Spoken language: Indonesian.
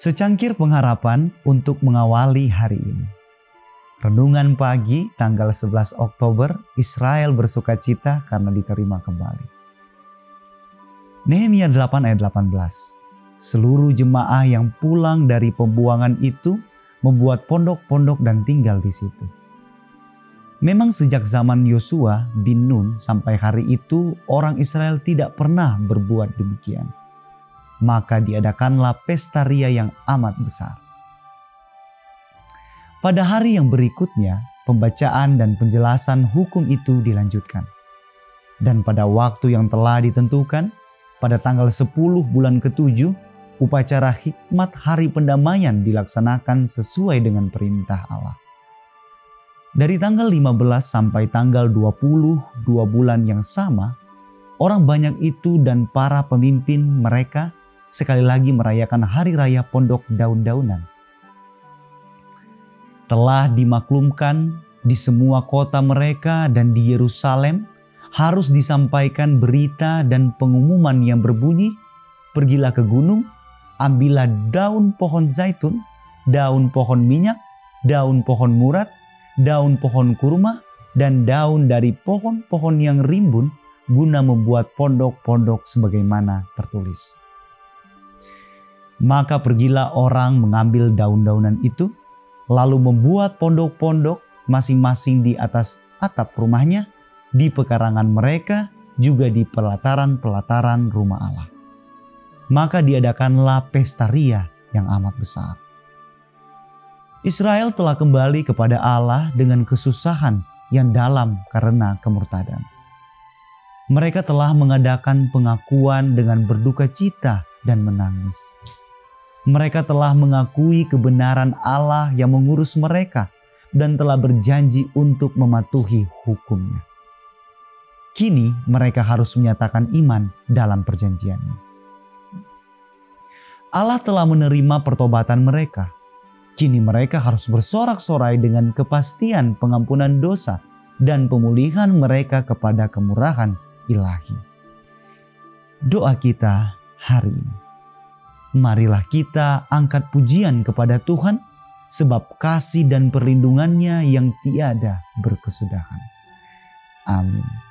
Secangkir pengharapan untuk mengawali hari ini. Renungan pagi tanggal 11 Oktober, Israel bersuka cita karena diterima kembali. Nehemia 8 ayat 18. Seluruh jemaah yang pulang dari pembuangan itu membuat pondok-pondok dan tinggal di situ. Memang sejak zaman Yosua bin Nun sampai hari itu orang Israel tidak pernah berbuat demikian maka diadakanlah pesta ria yang amat besar. Pada hari yang berikutnya, pembacaan dan penjelasan hukum itu dilanjutkan. Dan pada waktu yang telah ditentukan, pada tanggal 10 bulan ke-7, upacara hikmat hari pendamaian dilaksanakan sesuai dengan perintah Allah. Dari tanggal 15 sampai tanggal 20, dua bulan yang sama, orang banyak itu dan para pemimpin mereka sekali lagi merayakan hari raya pondok daun-daunan. Telah dimaklumkan di semua kota mereka dan di Yerusalem harus disampaikan berita dan pengumuman yang berbunyi, pergilah ke gunung, ambillah daun pohon zaitun, daun pohon minyak, daun pohon murat, daun pohon kurma, dan daun dari pohon-pohon yang rimbun guna membuat pondok-pondok sebagaimana tertulis. Maka pergilah orang mengambil daun-daunan itu, lalu membuat pondok-pondok masing-masing di atas atap rumahnya, di pekarangan mereka, juga di pelataran-pelataran rumah Allah. Maka diadakanlah pesta ria yang amat besar. Israel telah kembali kepada Allah dengan kesusahan yang dalam karena kemurtadan. Mereka telah mengadakan pengakuan dengan berduka cita dan menangis mereka telah mengakui kebenaran Allah yang mengurus mereka dan telah berjanji untuk mematuhi hukumnya. Kini mereka harus menyatakan iman dalam perjanjiannya. Allah telah menerima pertobatan mereka. Kini mereka harus bersorak-sorai dengan kepastian pengampunan dosa dan pemulihan mereka kepada kemurahan ilahi. Doa kita hari ini marilah kita angkat pujian kepada Tuhan sebab kasih dan perlindungannya yang tiada berkesudahan. Amin.